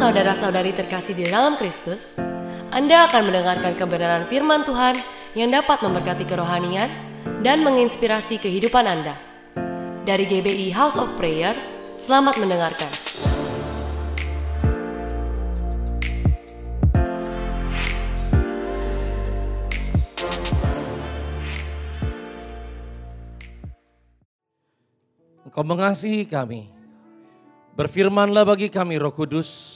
saudara-saudari terkasih di dalam Kristus, Anda akan mendengarkan kebenaran firman Tuhan yang dapat memberkati kerohanian dan menginspirasi kehidupan Anda. Dari GBI House of Prayer, selamat mendengarkan. Engkau mengasihi kami. Berfirmanlah bagi kami roh kudus.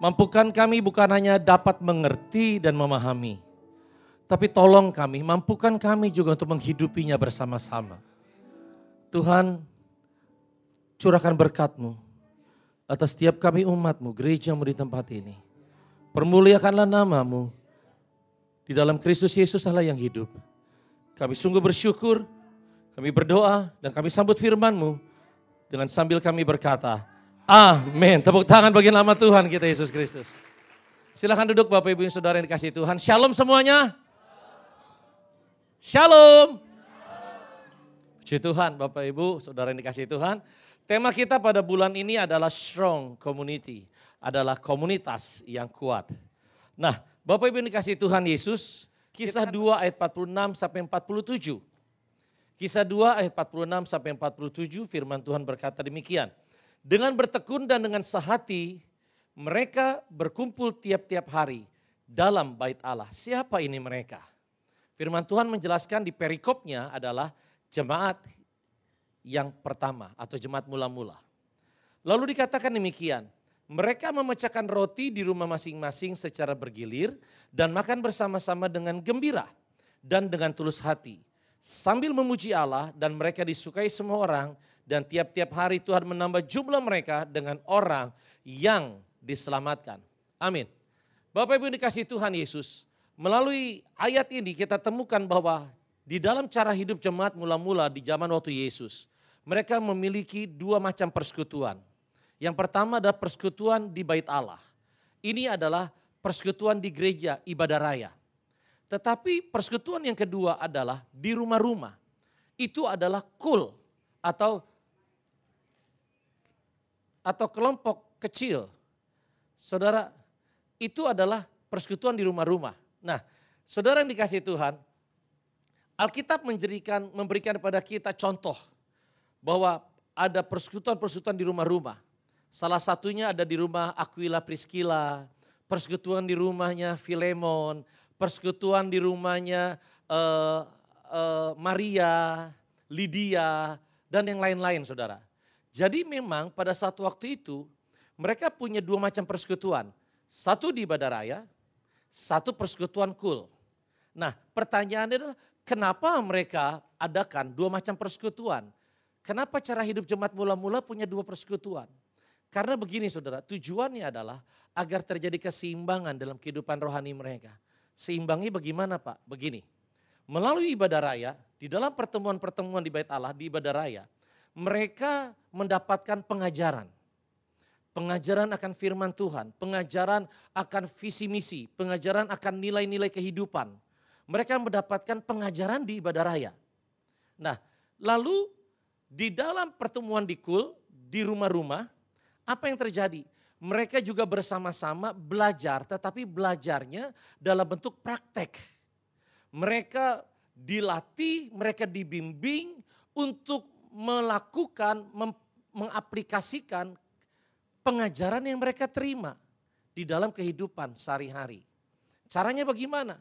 Mampukan kami bukan hanya dapat mengerti dan memahami. Tapi tolong kami, mampukan kami juga untuk menghidupinya bersama-sama. Tuhan, curahkan berkatmu atas setiap kami umatmu, gerejamu di tempat ini. Permuliakanlah namamu. Di dalam Kristus Yesus Allah yang hidup. Kami sungguh bersyukur, kami berdoa dan kami sambut firman-Mu dengan sambil kami berkata, Amin. Tepuk tangan bagi nama Tuhan kita Yesus Kristus. Silahkan duduk Bapak Ibu yang Saudara yang dikasih Tuhan. Shalom semuanya. Shalom. Puji Tuhan Bapak Ibu Saudara yang dikasih Tuhan. Tema kita pada bulan ini adalah strong community. Adalah komunitas yang kuat. Nah Bapak Ibu yang dikasih Tuhan Yesus. Kisah 2 ayat 46 sampai 47. Kisah 2 ayat 46 sampai 47 firman Tuhan berkata demikian. Dengan bertekun dan dengan sehati mereka berkumpul tiap-tiap hari dalam bait Allah. Siapa ini mereka? Firman Tuhan menjelaskan di perikopnya adalah jemaat yang pertama atau jemaat mula-mula. Lalu dikatakan demikian, mereka memecahkan roti di rumah masing-masing secara bergilir dan makan bersama-sama dengan gembira dan dengan tulus hati sambil memuji Allah dan mereka disukai semua orang dan tiap-tiap hari Tuhan menambah jumlah mereka dengan orang yang diselamatkan. Amin. Bapak Ibu yang dikasih Tuhan Yesus, melalui ayat ini kita temukan bahwa di dalam cara hidup jemaat mula-mula di zaman waktu Yesus, mereka memiliki dua macam persekutuan. Yang pertama adalah persekutuan di bait Allah. Ini adalah persekutuan di gereja ibadah raya. Tetapi persekutuan yang kedua adalah di rumah-rumah. Itu adalah kul atau atau kelompok kecil. Saudara, itu adalah persekutuan di rumah-rumah. Nah, saudara yang dikasih Tuhan, Alkitab menjadikan memberikan kepada kita contoh bahwa ada persekutuan-persekutuan di rumah-rumah. Salah satunya ada di rumah Aquila Priscilla, persekutuan di rumahnya Filemon, persekutuan di rumahnya uh, uh, Maria, Lydia, dan yang lain-lain saudara. Jadi memang pada satu waktu itu mereka punya dua macam persekutuan. Satu di ibadah raya, satu persekutuan kul. Nah pertanyaannya adalah kenapa mereka adakan dua macam persekutuan? Kenapa cara hidup jemaat mula-mula punya dua persekutuan? Karena begini saudara, tujuannya adalah agar terjadi keseimbangan dalam kehidupan rohani mereka. Seimbangi bagaimana Pak? Begini, melalui ibadah raya, di dalam pertemuan-pertemuan di bait Allah, di ibadah raya, mereka mendapatkan pengajaran. Pengajaran akan firman Tuhan, pengajaran akan visi misi, pengajaran akan nilai-nilai kehidupan. Mereka mendapatkan pengajaran di ibadah raya. Nah, lalu di dalam pertemuan di kul, di rumah-rumah, apa yang terjadi? mereka juga bersama-sama belajar, tetapi belajarnya dalam bentuk praktek. Mereka dilatih, mereka dibimbing untuk melakukan, mengaplikasikan pengajaran yang mereka terima di dalam kehidupan sehari-hari. Caranya bagaimana?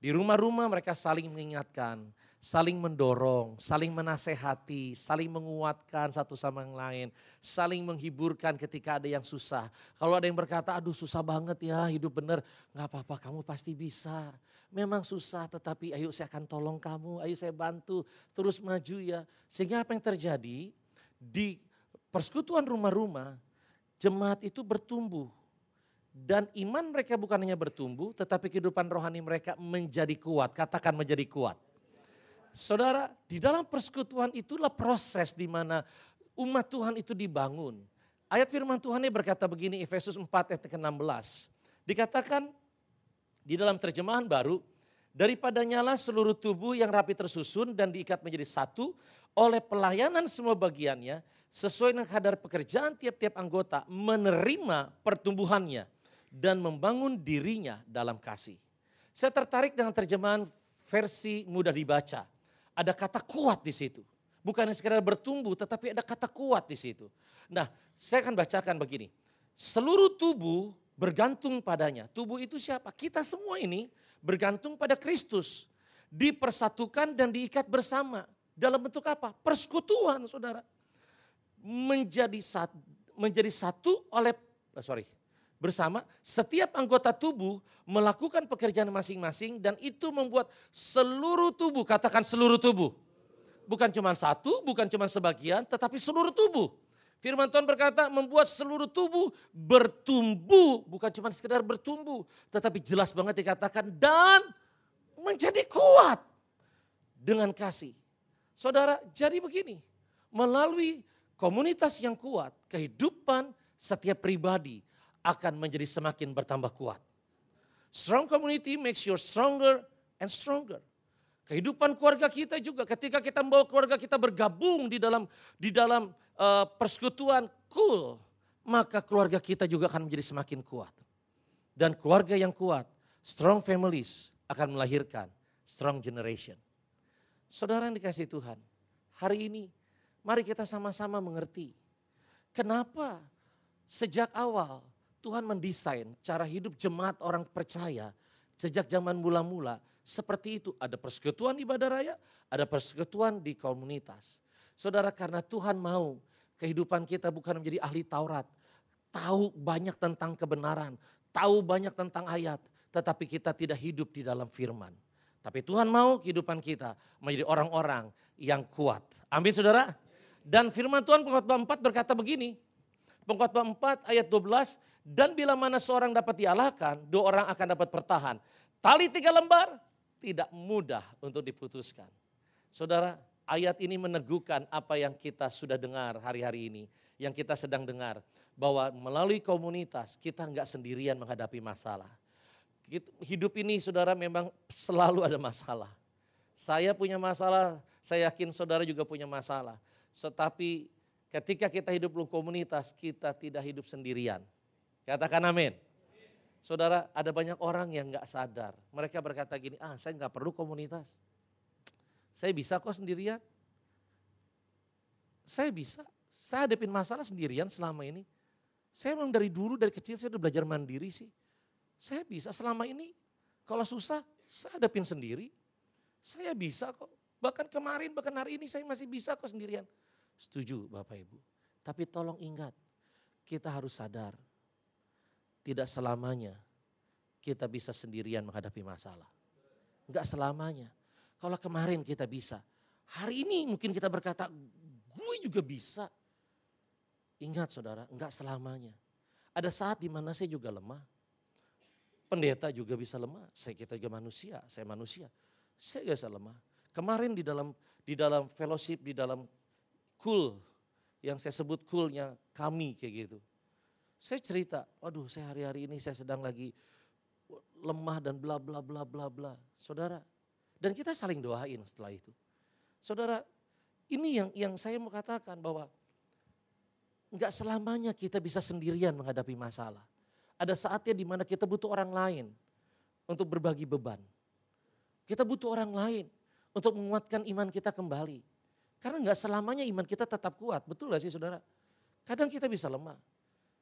Di rumah-rumah mereka saling mengingatkan, saling mendorong, saling menasehati, saling menguatkan satu sama yang lain, saling menghiburkan ketika ada yang susah. Kalau ada yang berkata, aduh susah banget ya hidup bener, nggak apa-apa kamu pasti bisa. Memang susah tetapi ayo saya akan tolong kamu, ayo saya bantu, terus maju ya. Sehingga apa yang terjadi di persekutuan rumah-rumah, jemaat itu bertumbuh. Dan iman mereka bukan hanya bertumbuh, tetapi kehidupan rohani mereka menjadi kuat. Katakan menjadi kuat. Saudara, di dalam persekutuan itulah proses di mana umat Tuhan itu dibangun. Ayat firman Tuhan ini berkata begini, Efesus 4 ayat ke-16. Dikatakan di dalam terjemahan baru, daripada nyala seluruh tubuh yang rapi tersusun dan diikat menjadi satu oleh pelayanan semua bagiannya sesuai dengan kadar pekerjaan tiap-tiap anggota menerima pertumbuhannya dan membangun dirinya dalam kasih. Saya tertarik dengan terjemahan versi mudah dibaca. Ada kata kuat di situ. Bukan sekedar bertumbuh tetapi ada kata kuat di situ. Nah saya akan bacakan begini. Seluruh tubuh bergantung padanya. Tubuh itu siapa? Kita semua ini bergantung pada Kristus. Dipersatukan dan diikat bersama. Dalam bentuk apa? Persekutuan saudara. Menjadi satu, menjadi satu oleh, eh, sorry, bersama setiap anggota tubuh melakukan pekerjaan masing-masing dan itu membuat seluruh tubuh, katakan seluruh tubuh. Bukan cuma satu, bukan cuma sebagian, tetapi seluruh tubuh. Firman Tuhan berkata membuat seluruh tubuh bertumbuh, bukan cuma sekedar bertumbuh, tetapi jelas banget dikatakan dan menjadi kuat dengan kasih. Saudara, jadi begini, melalui komunitas yang kuat, kehidupan setiap pribadi akan menjadi semakin bertambah kuat. Strong community makes you stronger and stronger. Kehidupan keluarga kita juga ketika kita membawa keluarga kita bergabung di dalam di dalam uh, persekutuan cool, maka keluarga kita juga akan menjadi semakin kuat. Dan keluarga yang kuat, strong families akan melahirkan strong generation. Saudara yang dikasih Tuhan, hari ini mari kita sama-sama mengerti kenapa sejak awal Tuhan mendesain cara hidup jemaat orang percaya sejak zaman mula-mula seperti itu. Ada persekutuan ibadah raya, ada persekutuan di komunitas. Saudara karena Tuhan mau kehidupan kita bukan menjadi ahli Taurat. Tahu banyak tentang kebenaran, tahu banyak tentang ayat. Tetapi kita tidak hidup di dalam firman. Tapi Tuhan mau kehidupan kita menjadi orang-orang yang kuat. Amin saudara. Dan firman Tuhan pengkhotbah 4 berkata begini. Pengkhotbah 4 ayat 12. Dan bila mana seorang dapat dialahkan, dua orang akan dapat bertahan. Tali tiga lembar, tidak mudah untuk diputuskan. Saudara, ayat ini meneguhkan apa yang kita sudah dengar hari-hari ini. Yang kita sedang dengar. Bahwa melalui komunitas kita nggak sendirian menghadapi masalah. Hidup ini saudara memang selalu ada masalah. Saya punya masalah, saya yakin saudara juga punya masalah. Tetapi ketika kita hidup dalam komunitas, kita tidak hidup sendirian. Katakan amin. Saudara, ada banyak orang yang nggak sadar. Mereka berkata gini, ah saya nggak perlu komunitas. Saya bisa kok sendirian. Saya bisa. Saya hadapin masalah sendirian selama ini. Saya memang dari dulu, dari kecil saya udah belajar mandiri sih. Saya bisa selama ini. Kalau susah, saya hadapin sendiri. Saya bisa kok. Bahkan kemarin, bahkan hari ini saya masih bisa kok sendirian. Setuju Bapak Ibu. Tapi tolong ingat, kita harus sadar tidak selamanya kita bisa sendirian menghadapi masalah. Enggak selamanya. Kalau kemarin kita bisa, hari ini mungkin kita berkata, gue juga bisa. Ingat saudara, enggak selamanya. Ada saat di mana saya juga lemah. Pendeta juga bisa lemah. Saya kita juga manusia, saya manusia. Saya juga bisa lemah. Kemarin di dalam di dalam fellowship, di dalam cool, yang saya sebut coolnya kami kayak gitu. Saya cerita, waduh saya hari-hari ini saya sedang lagi lemah dan bla bla bla bla bla. Saudara, dan kita saling doain setelah itu. Saudara, ini yang yang saya mau katakan bahwa enggak selamanya kita bisa sendirian menghadapi masalah. Ada saatnya di mana kita butuh orang lain untuk berbagi beban. Kita butuh orang lain untuk menguatkan iman kita kembali. Karena enggak selamanya iman kita tetap kuat, betul gak sih saudara? Kadang kita bisa lemah.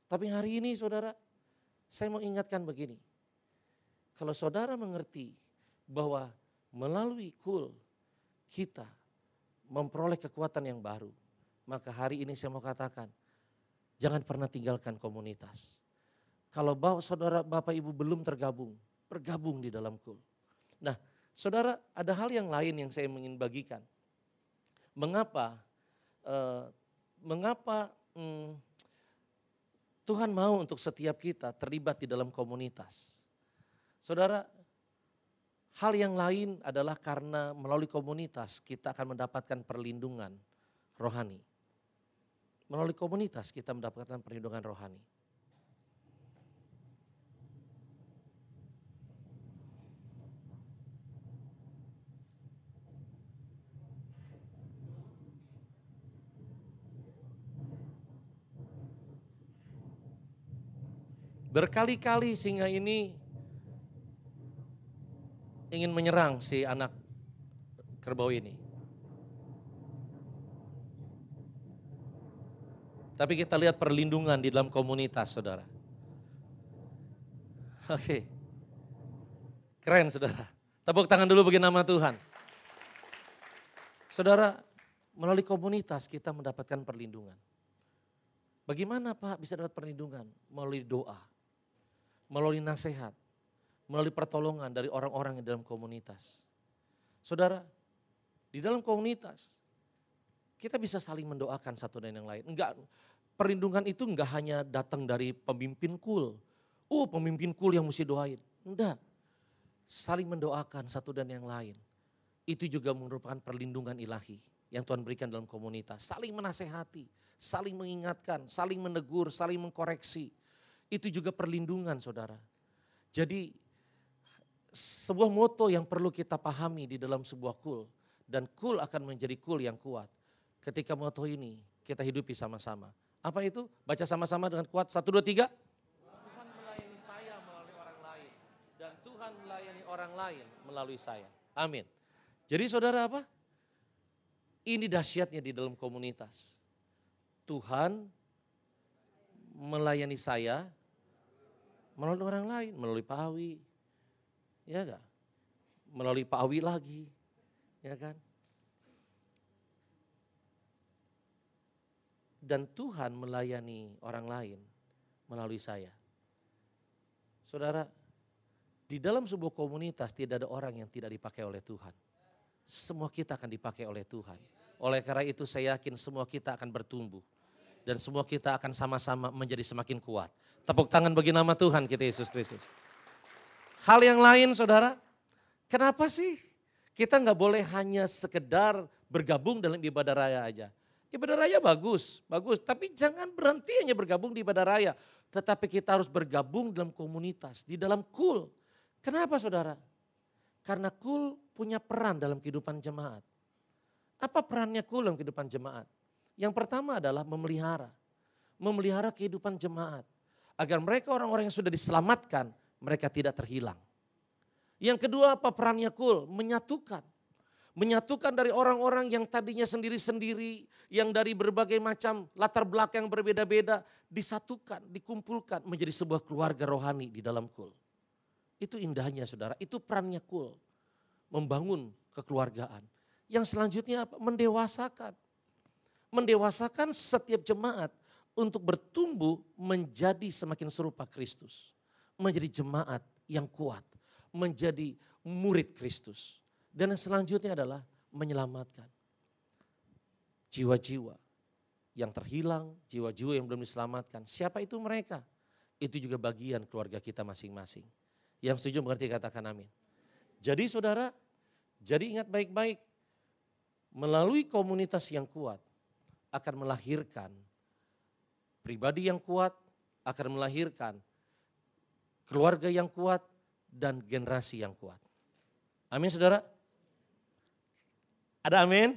Tapi hari ini saudara, saya mau ingatkan begini. Kalau saudara mengerti bahwa melalui kul kita memperoleh kekuatan yang baru. Maka hari ini saya mau katakan, jangan pernah tinggalkan komunitas. Kalau bawa saudara bapak ibu belum tergabung, bergabung di dalam kul. Nah saudara ada hal yang lain yang saya ingin bagikan. Mengapa, eh, mengapa hmm, Tuhan mau untuk setiap kita terlibat di dalam komunitas. Saudara, hal yang lain adalah karena melalui komunitas kita akan mendapatkan perlindungan rohani. Melalui komunitas kita mendapatkan perlindungan rohani. Berkali-kali singa ini ingin menyerang si anak kerbau ini. Tapi kita lihat perlindungan di dalam komunitas, saudara. Oke, keren saudara. Tepuk tangan dulu bagi nama Tuhan. Saudara, melalui komunitas kita mendapatkan perlindungan. Bagaimana Pak bisa dapat perlindungan? Melalui doa, melalui nasihat, melalui pertolongan dari orang-orang yang dalam komunitas. Saudara, di dalam komunitas kita bisa saling mendoakan satu dan yang lain. Enggak, perlindungan itu enggak hanya datang dari pemimpin kul. Oh pemimpin kul yang mesti doain. Enggak, saling mendoakan satu dan yang lain. Itu juga merupakan perlindungan ilahi yang Tuhan berikan dalam komunitas. Saling menasehati, saling mengingatkan, saling menegur, saling mengkoreksi. Itu juga perlindungan saudara. Jadi sebuah moto yang perlu kita pahami di dalam sebuah kul. Dan kul akan menjadi kul yang kuat. Ketika moto ini kita hidupi sama-sama. Apa itu? Baca sama-sama dengan kuat. Satu, dua, tiga. Tuhan melayani saya melalui orang lain. Dan Tuhan melayani orang lain melalui saya. Amin. Jadi saudara apa? Ini dahsyatnya di dalam komunitas. Tuhan melayani saya melalui orang lain, melalui Pak Awi, ya kan? Melalui Pak Awi lagi, ya kan? Dan Tuhan melayani orang lain melalui saya. Saudara, di dalam sebuah komunitas tidak ada orang yang tidak dipakai oleh Tuhan. Semua kita akan dipakai oleh Tuhan. Oleh karena itu saya yakin semua kita akan bertumbuh. Dan semua kita akan sama-sama menjadi semakin kuat. Tepuk tangan bagi nama Tuhan kita Yesus Kristus. Hal yang lain saudara, kenapa sih kita nggak boleh hanya sekedar bergabung dalam ibadah raya aja. Ibadah raya bagus, bagus. Tapi jangan berhenti hanya bergabung di ibadah raya. Tetapi kita harus bergabung dalam komunitas, di dalam kul. Kenapa saudara? Karena kul punya peran dalam kehidupan jemaat. Apa perannya kul dalam kehidupan jemaat? Yang pertama adalah memelihara. Memelihara kehidupan jemaat. Agar mereka orang-orang yang sudah diselamatkan, mereka tidak terhilang. Yang kedua apa perannya kul? Menyatukan. Menyatukan dari orang-orang yang tadinya sendiri-sendiri, yang dari berbagai macam latar belakang yang berbeda-beda, disatukan, dikumpulkan menjadi sebuah keluarga rohani di dalam kul. Itu indahnya saudara, itu perannya kul. Membangun kekeluargaan. Yang selanjutnya apa? Mendewasakan. Mendewasakan setiap jemaat untuk bertumbuh menjadi semakin serupa Kristus. Menjadi jemaat yang kuat. Menjadi murid Kristus. Dan yang selanjutnya adalah menyelamatkan. Jiwa-jiwa yang terhilang, jiwa-jiwa yang belum diselamatkan. Siapa itu mereka? Itu juga bagian keluarga kita masing-masing. Yang setuju mengerti katakan amin. Jadi saudara, jadi ingat baik-baik melalui komunitas yang kuat akan melahirkan pribadi yang kuat, akan melahirkan keluarga yang kuat dan generasi yang kuat. Amin saudara? Ada amin?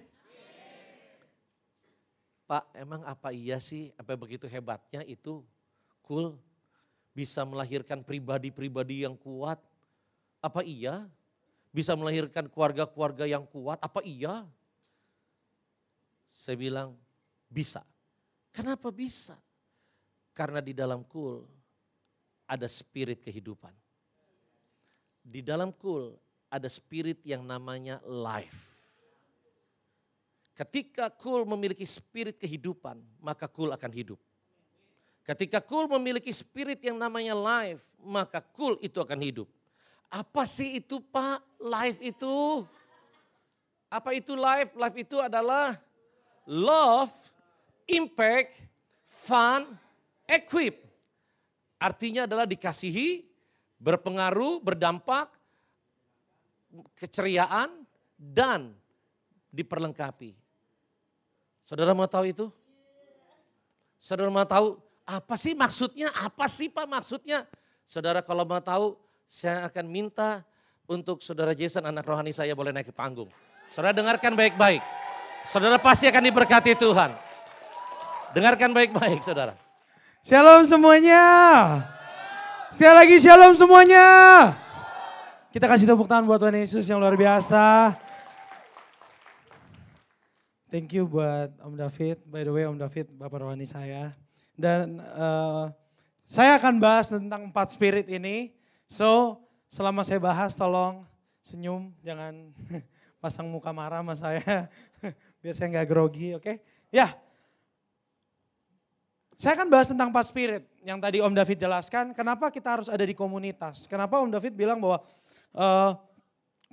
Pak, emang apa iya sih sampai begitu hebatnya itu cool bisa melahirkan pribadi-pribadi yang kuat? Apa iya? Bisa melahirkan keluarga-keluarga yang kuat? Apa iya? Saya bilang bisa. Kenapa bisa? Karena di dalam kul ada spirit kehidupan. Di dalam kul ada spirit yang namanya life. Ketika kul memiliki spirit kehidupan, maka kul akan hidup. Ketika kul memiliki spirit yang namanya life, maka kul itu akan hidup. Apa sih itu Pak? Life itu? Apa itu life? Life itu adalah love, impact, fun, equip. Artinya adalah dikasihi, berpengaruh, berdampak, keceriaan, dan diperlengkapi. Saudara mau tahu itu? Saudara mau tahu apa sih maksudnya? Apa sih Pak maksudnya? Saudara kalau mau tahu, saya akan minta untuk saudara Jason anak rohani saya boleh naik ke panggung. Saudara dengarkan baik-baik. Saudara pasti akan diberkati Tuhan. Dengarkan baik-baik saudara. Shalom semuanya. Sekali lagi shalom semuanya. Kita kasih tepuk tangan buat Tuhan Yesus yang luar biasa. Thank you buat Om David. By the way Om David Bapak rohani saya. Dan uh, saya akan bahas tentang empat spirit ini. So selama saya bahas tolong senyum, jangan pasang muka marah sama saya. Biar saya nggak grogi, oke? Okay? Ya, saya akan bahas tentang empat spirit yang tadi Om David jelaskan. Kenapa kita harus ada di komunitas? Kenapa Om David bilang bahwa uh,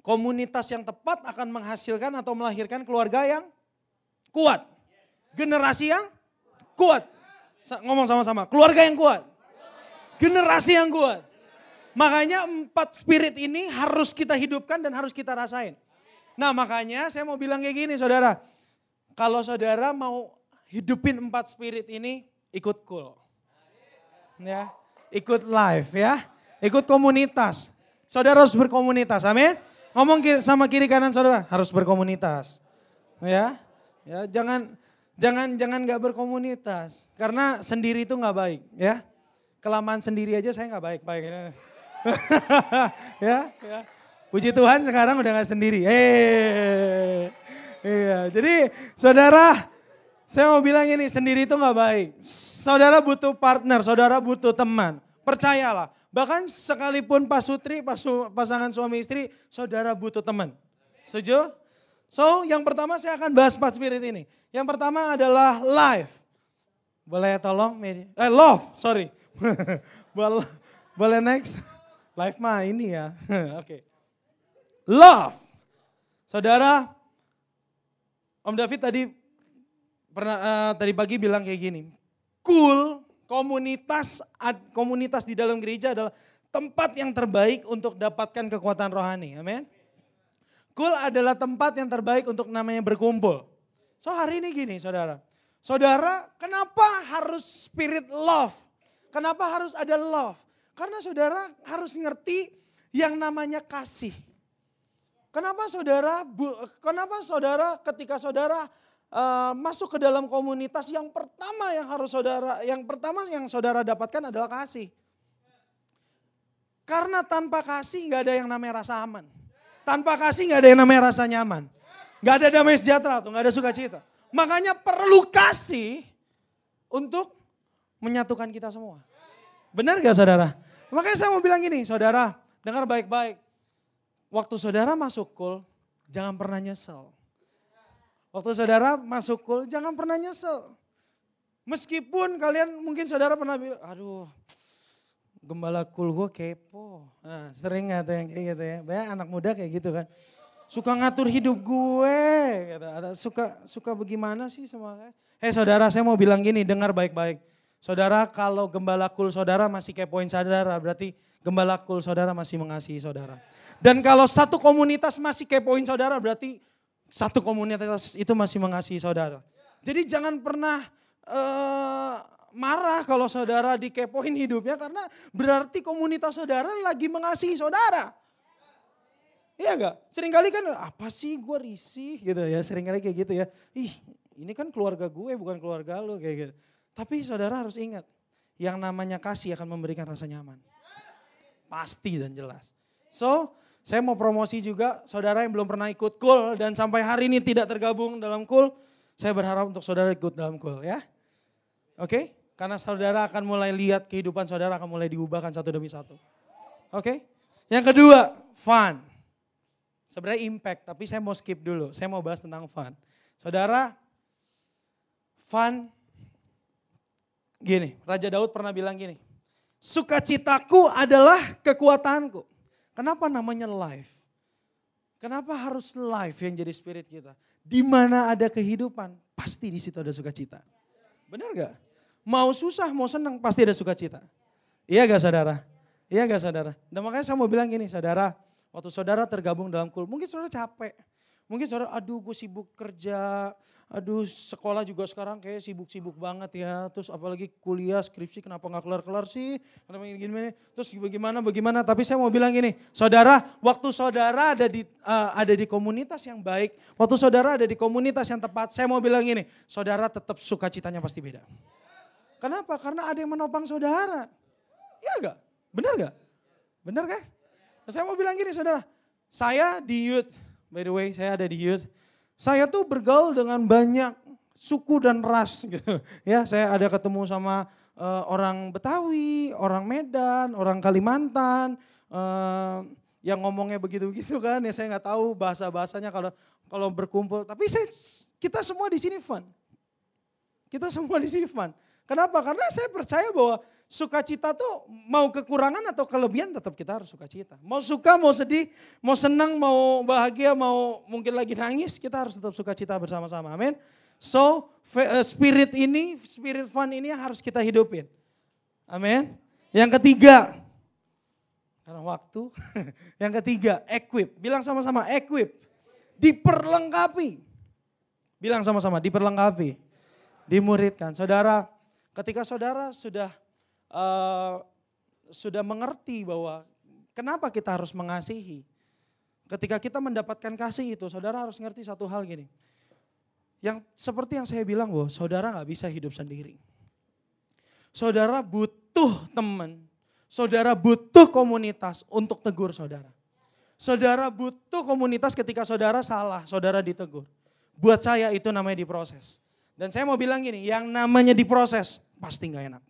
komunitas yang tepat akan menghasilkan atau melahirkan keluarga yang kuat. Generasi yang kuat. Ngomong sama-sama, keluarga yang kuat. Generasi yang kuat. Makanya empat spirit ini harus kita hidupkan dan harus kita rasain. Nah makanya saya mau bilang kayak gini saudara. Kalau saudara mau hidupin empat spirit ini, ikut cool. Ya, ikut live ya. Ikut komunitas. Saudara harus berkomunitas, amin. Ngomong sama kiri kanan saudara, harus berkomunitas. Ya, Ya, jangan jangan jangan nggak berkomunitas karena sendiri itu nggak baik ya. Kelamaan sendiri aja saya nggak baik baik. ya, ya. Puji Tuhan sekarang udah nggak sendiri. Eh, iya. Jadi saudara, saya mau bilang ini sendiri itu nggak baik. Saudara butuh partner, saudara butuh teman. Percayalah. Bahkan sekalipun Pak Sutri, pasangan suami istri, saudara butuh teman. Setuju? So yang pertama saya akan bahas empat spirit ini. Yang pertama adalah life. Boleh tolong? Eh love, sorry. boleh, boleh next? Life mah ini ya. Oke. Okay. Love. Saudara, Om David tadi pernah uh, tadi pagi bilang kayak gini. Cool komunitas komunitas di dalam gereja adalah tempat yang terbaik untuk dapatkan kekuatan rohani. Amin. School adalah tempat yang terbaik untuk namanya berkumpul. So hari ini gini saudara. Saudara kenapa harus spirit love? Kenapa harus ada love? Karena saudara harus ngerti yang namanya kasih. Kenapa saudara, bu, kenapa saudara ketika saudara uh, masuk ke dalam komunitas yang pertama yang harus saudara, yang pertama yang saudara dapatkan adalah kasih. Karena tanpa kasih nggak ada yang namanya rasa aman. Tanpa kasih nggak ada yang namanya rasa nyaman. Nggak ada damai sejahtera tuh, nggak ada sukacita. Makanya perlu kasih untuk menyatukan kita semua. Benar gak saudara? Makanya saya mau bilang gini, saudara dengar baik-baik. Waktu saudara masuk kul, jangan pernah nyesel. Waktu saudara masuk kul, jangan pernah nyesel. Meskipun kalian mungkin saudara pernah bilang, aduh gembala kul gue kepo. Nah, sering tuh yang kayak gitu ya. Banyak anak muda kayak gitu kan. Suka ngatur hidup gue. Gitu. Suka suka bagaimana sih sama saya. Hei saudara saya mau bilang gini, dengar baik-baik. Saudara kalau gembala kul saudara masih kepoin saudara, berarti gembala kul saudara masih mengasihi saudara. Dan kalau satu komunitas masih kepoin saudara, berarti satu komunitas itu masih mengasihi saudara. Jadi jangan pernah uh, marah kalau saudara dikepoin hidupnya karena berarti komunitas saudara lagi mengasihi saudara. Iya gak? Seringkali kan apa sih gue risih gitu ya, sering kali kayak gitu ya. Ih ini kan keluarga gue bukan keluarga lo kayak gitu. Tapi saudara harus ingat, yang namanya kasih akan memberikan rasa nyaman. Pasti dan jelas. So, saya mau promosi juga saudara yang belum pernah ikut kul dan sampai hari ini tidak tergabung dalam kul, saya berharap untuk saudara ikut dalam kul ya. Oke? Okay? Karena saudara akan mulai lihat kehidupan saudara akan mulai diubahkan satu demi satu. Oke? Okay? Yang kedua, fun. Sebenarnya impact, tapi saya mau skip dulu. Saya mau bahas tentang fun. Saudara, fun gini, Raja Daud pernah bilang gini, sukacitaku adalah kekuatanku. Kenapa namanya life? Kenapa harus life yang jadi spirit kita? Di mana ada kehidupan, pasti di situ ada sukacita. Benar gak? Mau susah, mau senang, pasti ada sukacita. Iya gak saudara? Iya gak saudara? Dan makanya saya mau bilang gini, saudara, waktu saudara tergabung dalam kul, mungkin saudara capek. Mungkin saudara, aduh gue sibuk kerja, aduh sekolah juga sekarang kayak sibuk-sibuk banget ya. Terus apalagi kuliah, skripsi kenapa gak kelar-kelar sih? Kenapa gini-gini? Terus bagaimana, bagaimana? Tapi saya mau bilang gini, saudara, waktu saudara ada di uh, ada di komunitas yang baik, waktu saudara ada di komunitas yang tepat, saya mau bilang gini, saudara tetap sukacitanya pasti beda. Kenapa? Karena ada yang menopang saudara. Iya gak? Benar gak? Benar kan? Saya mau bilang gini saudara, saya di youth, by the way saya ada di youth, saya tuh bergaul dengan banyak suku dan ras gitu. Ya, saya ada ketemu sama uh, orang Betawi, orang Medan, orang Kalimantan, uh, yang ngomongnya begitu-begitu kan, ya saya nggak tahu bahasa-bahasanya kalau kalau berkumpul. Tapi saya, kita semua di sini fun. Kita semua di sini fun. Kenapa? Karena saya percaya bahwa sukacita tuh mau kekurangan atau kelebihan tetap kita harus sukacita. Mau suka, mau sedih, mau senang, mau bahagia, mau mungkin lagi nangis, kita harus tetap sukacita bersama-sama. Amin. So eh, spirit ini, spirit fun ini harus kita hidupin. Amin. Yang ketiga, karena waktu. Yang ketiga, equip. Bilang sama-sama, equip. Diperlengkapi. Bilang sama-sama, diperlengkapi. Dimuridkan. Saudara, Ketika saudara sudah uh, sudah mengerti bahwa kenapa kita harus mengasihi. Ketika kita mendapatkan kasih itu, saudara harus ngerti satu hal gini. Yang seperti yang saya bilang bahwa saudara nggak bisa hidup sendiri. Saudara butuh teman, saudara butuh komunitas untuk tegur saudara. Saudara butuh komunitas ketika saudara salah, saudara ditegur. Buat saya itu namanya diproses. Dan saya mau bilang gini, yang namanya diproses, pasti nggak enak.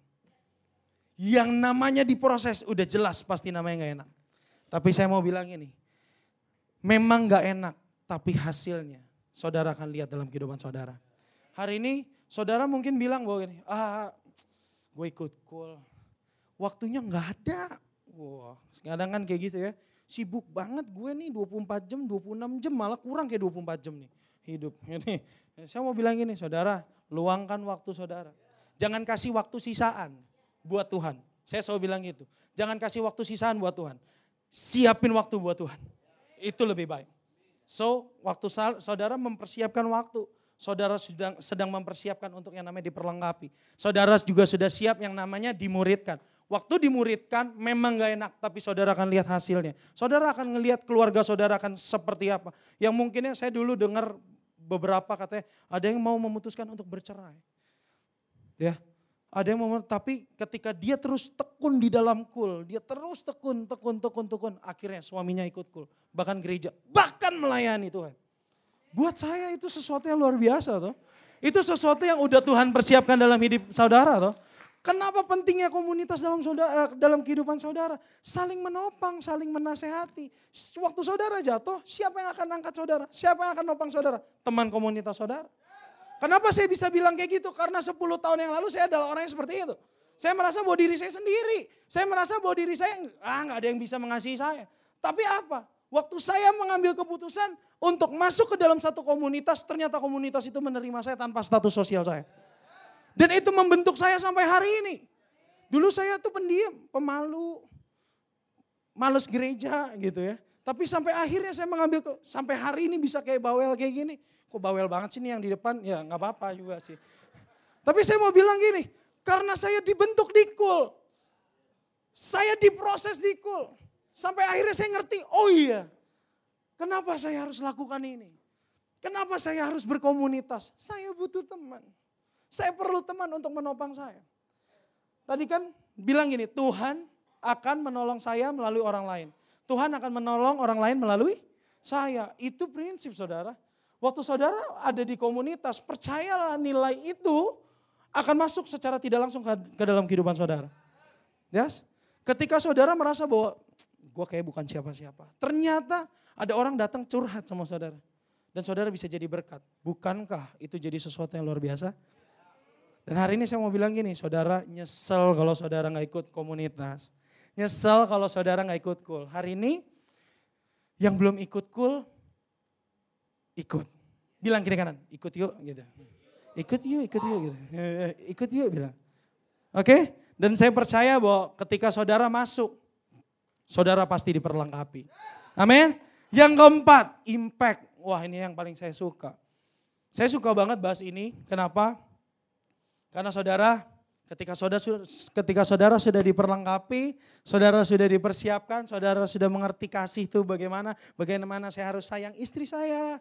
Yang namanya diproses udah jelas pasti namanya nggak enak. Tapi saya mau bilang ini, memang nggak enak, tapi hasilnya saudara akan lihat dalam kehidupan saudara. Hari ini saudara mungkin bilang bahwa ini, ah gue ikut cool, waktunya nggak ada. Wah, kadang kan kayak gitu ya, sibuk banget gue nih 24 jam, 26 jam, malah kurang kayak 24 jam nih hidup. Ini, saya mau bilang ini, saudara, luangkan waktu saudara. Jangan kasih waktu sisaan buat Tuhan. Saya selalu bilang gitu. Jangan kasih waktu sisaan buat Tuhan. Siapin waktu buat Tuhan. Itu lebih baik. So, waktu saudara mempersiapkan waktu, saudara sedang, sedang mempersiapkan untuk yang namanya diperlengkapi. Saudara juga sudah siap yang namanya dimuridkan. Waktu dimuridkan memang gak enak, tapi saudara akan lihat hasilnya. Saudara akan ngelihat keluarga saudara akan seperti apa. Yang mungkinnya saya dulu dengar beberapa katanya ada yang mau memutuskan untuk bercerai. Ya, ada yang mau, tapi ketika dia terus tekun di dalam kul, dia terus tekun, tekun, tekun, tekun, akhirnya suaminya ikut kul, bahkan gereja, bahkan melayani Tuhan. Buat saya itu sesuatu yang luar biasa tuh. Itu sesuatu yang udah Tuhan persiapkan dalam hidup saudara tuh. Kenapa pentingnya komunitas dalam saudara, eh, dalam kehidupan saudara? Saling menopang, saling menasehati. Waktu saudara jatuh, siapa yang akan angkat saudara? Siapa yang akan nopang saudara? Teman komunitas saudara. Kenapa saya bisa bilang kayak gitu? Karena 10 tahun yang lalu saya adalah orang yang seperti itu. Saya merasa bahwa diri saya sendiri. Saya merasa bahwa diri saya, ah nggak ada yang bisa mengasihi saya. Tapi apa? Waktu saya mengambil keputusan untuk masuk ke dalam satu komunitas, ternyata komunitas itu menerima saya tanpa status sosial saya. Dan itu membentuk saya sampai hari ini. Dulu saya tuh pendiam, pemalu, males gereja gitu ya. Tapi sampai akhirnya saya mengambil, sampai hari ini bisa kayak bawel kayak gini kok bawel banget sih nih yang di depan, ya nggak apa-apa juga sih. Tapi saya mau bilang gini, karena saya dibentuk di kul, saya diproses di kul, sampai akhirnya saya ngerti, oh iya, kenapa saya harus lakukan ini? Kenapa saya harus berkomunitas? Saya butuh teman. Saya perlu teman untuk menopang saya. Tadi kan bilang gini, Tuhan akan menolong saya melalui orang lain. Tuhan akan menolong orang lain melalui saya. Itu prinsip saudara. Waktu saudara ada di komunitas, percayalah nilai itu akan masuk secara tidak langsung ke, dalam kehidupan saudara. Yes? Ketika saudara merasa bahwa gue kayak bukan siapa-siapa. Ternyata ada orang datang curhat sama saudara. Dan saudara bisa jadi berkat. Bukankah itu jadi sesuatu yang luar biasa? Dan hari ini saya mau bilang gini, saudara nyesel kalau saudara nggak ikut komunitas. Nyesel kalau saudara nggak ikut kul. Hari ini yang belum ikut kul, ikut. Bilang kiri kanan, ikut yuk gitu. Ikut yuk, ikut yuk gitu. Ikut yuk bilang. Oke? Dan saya percaya bahwa ketika saudara masuk, saudara pasti diperlengkapi. Amin. Yang keempat, impact. Wah ini yang paling saya suka. Saya suka banget bahas ini. Kenapa? Karena saudara, ketika saudara ketika saudara sudah diperlengkapi, saudara sudah dipersiapkan, saudara sudah mengerti kasih itu bagaimana, bagaimana saya harus sayang istri saya,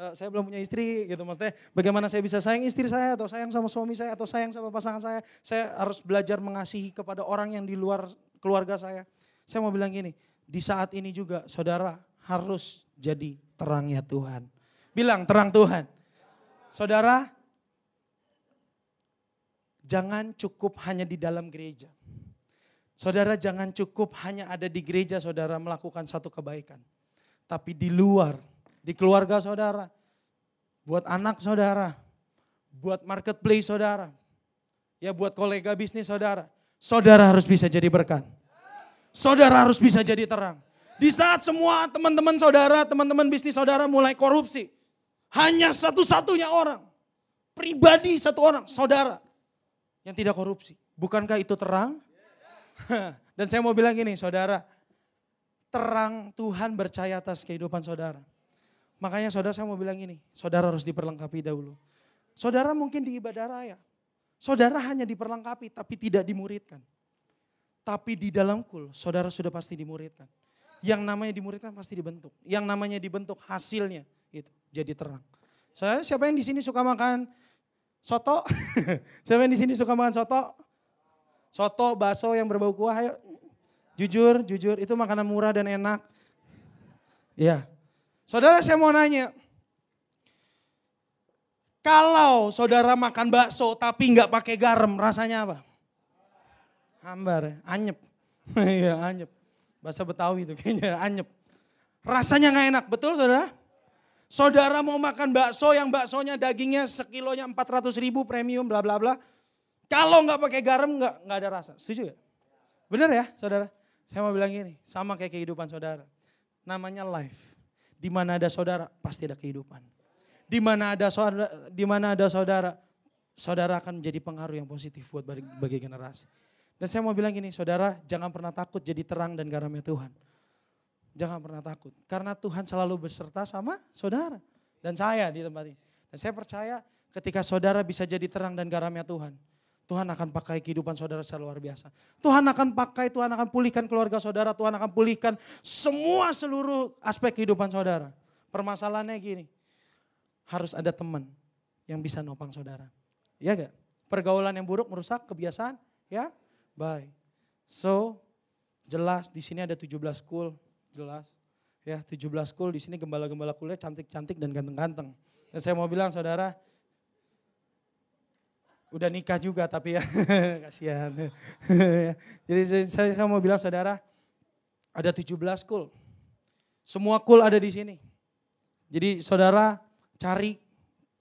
uh, saya belum punya istri gitu maksudnya bagaimana saya bisa sayang istri saya atau sayang sama suami saya atau sayang sama pasangan saya saya harus belajar mengasihi kepada orang yang di luar keluarga saya. Saya mau bilang gini, di saat ini juga saudara harus jadi terangnya Tuhan. Bilang terang Tuhan. Saudara, jangan cukup hanya di dalam gereja. Saudara jangan cukup hanya ada di gereja saudara melakukan satu kebaikan. Tapi di luar, di keluarga saudara, buat anak saudara, buat marketplace saudara, ya buat kolega bisnis saudara. Saudara harus bisa jadi berkat. Saudara harus bisa jadi terang. Di saat semua teman-teman saudara, teman-teman bisnis saudara mulai korupsi. Hanya satu-satunya orang, pribadi satu orang, saudara yang tidak korupsi. Bukankah itu terang? Dan saya mau bilang gini, saudara, terang Tuhan bercahaya atas kehidupan saudara. Makanya saudara saya mau bilang gini, saudara harus diperlengkapi dahulu. Saudara mungkin di ibadah raya, saudara hanya diperlengkapi tapi tidak dimuridkan. Tapi di dalam kul, saudara sudah pasti dimuridkan. Yang namanya dimuridkan pasti dibentuk. Yang namanya dibentuk hasilnya itu jadi terang. Saya siapa yang di sini suka makan soto? siapa yang di sini suka makan soto? Soto, bakso yang berbau kuah, ayo. Jujur, jujur, itu makanan murah dan enak. Ya. Saudara saya mau nanya. Kalau saudara makan bakso tapi nggak pakai garam, rasanya apa? Hambar, ya? anyep. Iya, anyep. Bahasa Betawi itu kayaknya anyep. Rasanya nggak enak, betul saudara? Saudara mau makan bakso yang baksonya dagingnya sekilonya 400 ribu premium bla bla bla. Kalau nggak pakai garam nggak nggak ada rasa. Setuju ya? Benar ya saudara? Saya mau bilang gini, sama kayak kehidupan saudara. Namanya life. Di mana ada saudara pasti ada kehidupan. Di mana ada saudara, di mana ada saudara, saudara akan menjadi pengaruh yang positif buat bagi, bagi generasi. Dan saya mau bilang gini, saudara jangan pernah takut jadi terang dan garamnya Tuhan. Jangan pernah takut. Karena Tuhan selalu beserta sama saudara. Dan saya di tempat ini. Dan saya percaya ketika saudara bisa jadi terang dan garamnya Tuhan. Tuhan akan pakai kehidupan saudara secara luar biasa. Tuhan akan pakai, Tuhan akan pulihkan keluarga saudara. Tuhan akan pulihkan semua seluruh aspek kehidupan saudara. Permasalahannya gini, harus ada teman yang bisa nopang saudara. Iya gak? Pergaulan yang buruk merusak kebiasaan, ya Bye. So, jelas di sini ada 17 school, jelas. Ya, 17 school di sini gembala-gembala kuliah cantik-cantik dan ganteng-ganteng. Dan saya mau bilang saudara, udah nikah juga tapi ya kasihan. Jadi saya, saya mau bilang saudara, ada 17 school. Semua cool ada di sini. Jadi saudara cari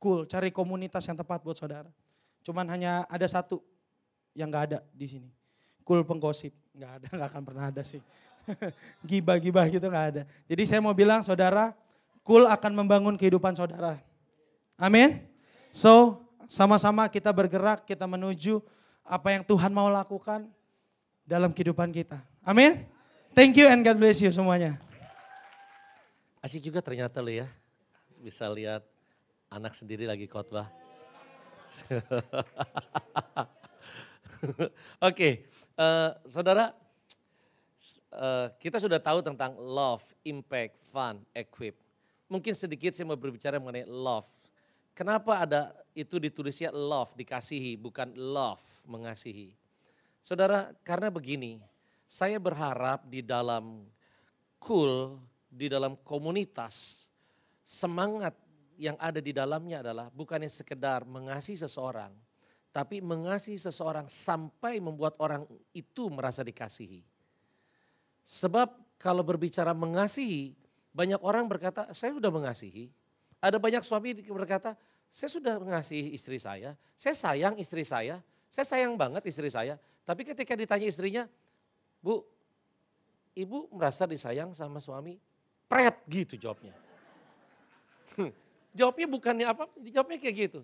cool, cari komunitas yang tepat buat saudara. Cuman hanya ada satu yang gak ada di sini cool penggosip. Nggak ada, nggak akan pernah ada sih. Gibah-gibah gitu nggak ada. Jadi saya mau bilang saudara, cool akan membangun kehidupan saudara. Amin. So sama-sama kita bergerak, kita menuju apa yang Tuhan mau lakukan dalam kehidupan kita. Amin. Thank you and God bless you semuanya. Asik juga ternyata lo ya. Bisa lihat anak sendiri lagi khotbah. Oke, okay. uh, eh, saudara, uh, kita sudah tahu tentang love, impact, fun, equip. Mungkin sedikit saya mau berbicara mengenai love. Kenapa ada itu ditulisnya love, dikasihi, bukan love, mengasihi. Saudara, karena begini, saya berharap di dalam cool, di dalam komunitas, semangat yang ada di dalamnya adalah bukannya sekedar mengasihi seseorang, tapi mengasihi seseorang sampai membuat orang itu merasa dikasihi. Sebab kalau berbicara mengasihi, banyak orang berkata, saya sudah mengasihi. Ada banyak suami berkata, saya sudah mengasihi istri saya, saya sayang istri saya, saya sayang banget istri saya. Tapi ketika ditanya istrinya, Bu, ibu merasa disayang sama suami? Pret gitu jawabnya. jawabnya bukannya apa, jawabnya kayak gitu.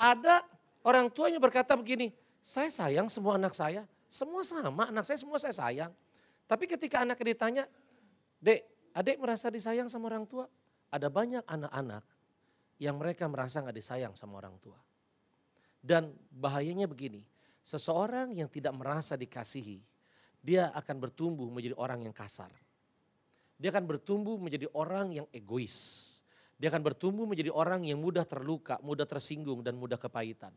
Ada Orang tuanya berkata begini, saya sayang semua anak saya, semua sama, anak saya semua saya sayang. Tapi ketika anak ditanya, dek, adik merasa disayang sama orang tua? Ada banyak anak-anak yang mereka merasa nggak disayang sama orang tua. Dan bahayanya begini, seseorang yang tidak merasa dikasihi, dia akan bertumbuh menjadi orang yang kasar. Dia akan bertumbuh menjadi orang yang egois. Dia akan bertumbuh menjadi orang yang mudah terluka, mudah tersinggung, dan mudah kepahitan.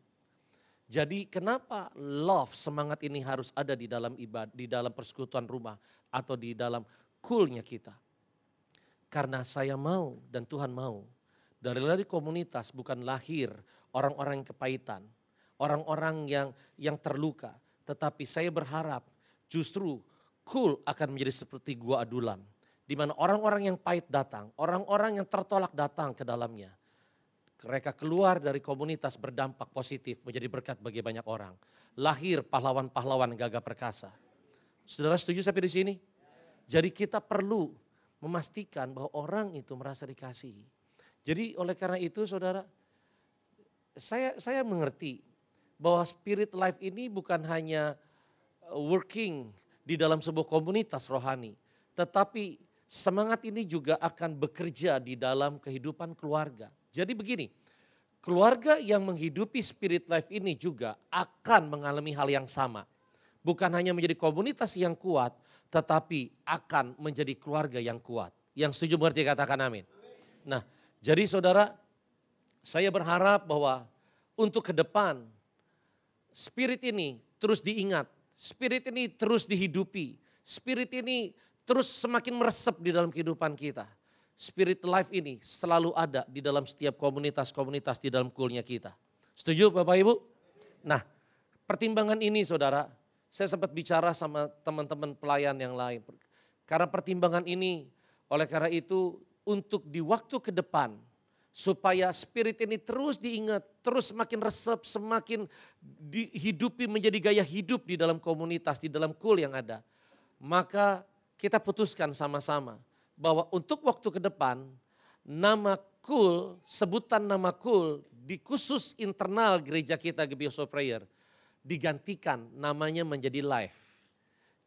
Jadi kenapa love semangat ini harus ada di dalam ibadah, di dalam persekutuan rumah atau di dalam coolnya kita? Karena saya mau dan Tuhan mau dari dari komunitas bukan lahir orang-orang yang kepahitan, orang-orang yang yang terluka, tetapi saya berharap justru cool akan menjadi seperti gua adulam di mana orang-orang yang pahit datang, orang-orang yang tertolak datang ke dalamnya mereka keluar dari komunitas berdampak positif menjadi berkat bagi banyak orang. Lahir pahlawan-pahlawan gagah perkasa. Saudara setuju sampai di sini? Jadi kita perlu memastikan bahwa orang itu merasa dikasihi. Jadi oleh karena itu saudara, saya saya mengerti bahwa spirit life ini bukan hanya uh, working di dalam sebuah komunitas rohani, tetapi semangat ini juga akan bekerja di dalam kehidupan keluarga. Jadi begini, keluarga yang menghidupi spirit life ini juga akan mengalami hal yang sama. Bukan hanya menjadi komunitas yang kuat, tetapi akan menjadi keluarga yang kuat. Yang setuju mengerti katakan amin. Nah, jadi saudara, saya berharap bahwa untuk ke depan, spirit ini terus diingat, spirit ini terus dihidupi, spirit ini terus semakin meresap di dalam kehidupan kita spirit life ini selalu ada di dalam setiap komunitas-komunitas di dalam kulnya kita. Setuju Bapak Ibu? Nah, pertimbangan ini saudara, saya sempat bicara sama teman-teman pelayan yang lain. Karena pertimbangan ini, oleh karena itu untuk di waktu ke depan, supaya spirit ini terus diingat, terus semakin resep, semakin dihidupi menjadi gaya hidup di dalam komunitas, di dalam kul yang ada. Maka kita putuskan sama-sama bahwa untuk waktu ke depan nama kul, sebutan nama kul di khusus internal gereja kita Gebios of Prayer digantikan namanya menjadi live.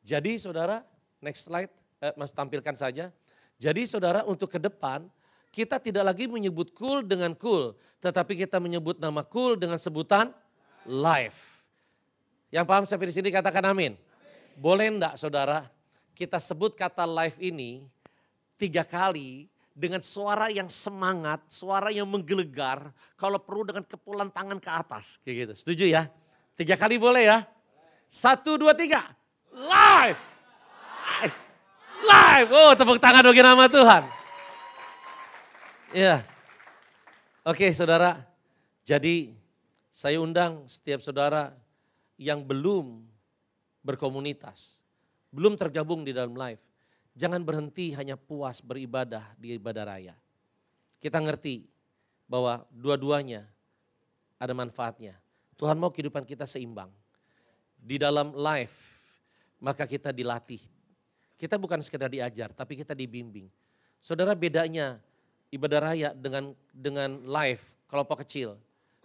Jadi saudara, next slide, eh, mas tampilkan saja. Jadi saudara untuk ke depan kita tidak lagi menyebut kul dengan kul, tetapi kita menyebut nama kul dengan sebutan live. Yang paham sampai di sini katakan amin. Boleh enggak saudara kita sebut kata live ini tiga kali dengan suara yang semangat, suara yang menggelegar, kalau perlu dengan kepulan tangan ke atas. Kayak gitu, setuju ya? Tiga kali boleh ya? Satu, dua, tiga. Live! Live! Oh tepuk tangan bagi nama Tuhan. Ya. Oke saudara, jadi saya undang setiap saudara yang belum berkomunitas, belum tergabung di dalam live Jangan berhenti hanya puas beribadah di ibadah raya. Kita ngerti bahwa dua-duanya ada manfaatnya. Tuhan mau kehidupan kita seimbang. Di dalam life, maka kita dilatih. Kita bukan sekedar diajar, tapi kita dibimbing. Saudara bedanya ibadah raya dengan dengan life kelompok kecil.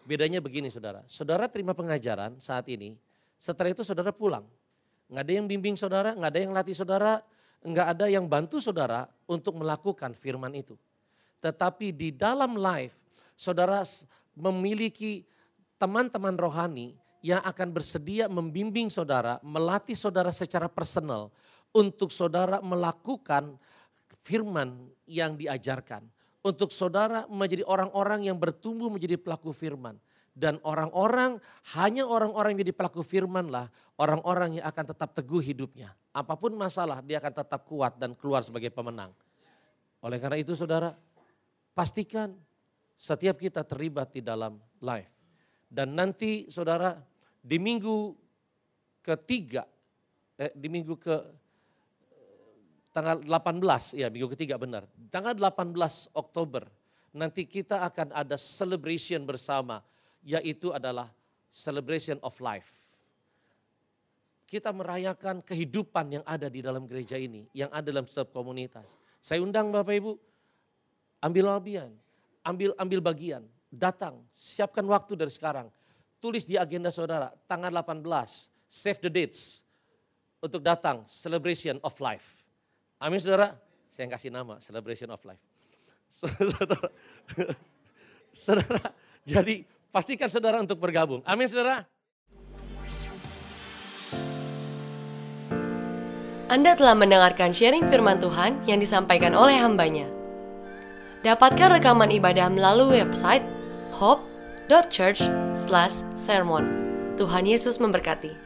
Bedanya begini saudara. Saudara terima pengajaran saat ini, setelah itu saudara pulang. Nggak ada yang bimbing saudara, nggak ada yang latih saudara, enggak ada yang bantu saudara untuk melakukan firman itu. Tetapi di dalam life, saudara memiliki teman-teman rohani yang akan bersedia membimbing saudara, melatih saudara secara personal untuk saudara melakukan firman yang diajarkan. Untuk saudara menjadi orang-orang yang bertumbuh menjadi pelaku firman. Dan orang-orang, hanya orang-orang yang jadi pelaku firman lah, orang-orang yang akan tetap teguh hidupnya. Apa pun masalah, dia akan tetap kuat dan keluar sebagai pemenang. Oleh karena itu saudara, pastikan setiap kita terlibat di dalam live. Dan nanti saudara, di minggu ketiga, eh, di minggu ke tanggal 18, ya minggu ketiga benar. Tanggal 18 Oktober, nanti kita akan ada celebration bersama yaitu adalah celebration of life. Kita merayakan kehidupan yang ada di dalam gereja ini, yang ada dalam setiap komunitas. Saya undang Bapak Ibu, ambil bagian, ambil ambil bagian, datang, siapkan waktu dari sekarang. Tulis di agenda saudara, tanggal 18, save the dates untuk datang celebration of life. Amin saudara, saya kasih nama celebration of life. Saudara, saudara, jadi Pastikan saudara untuk bergabung. Amin saudara. Anda telah mendengarkan sharing firman Tuhan yang disampaikan oleh hambanya. Dapatkan rekaman ibadah melalui website hope.church/sermon. Tuhan Yesus memberkati.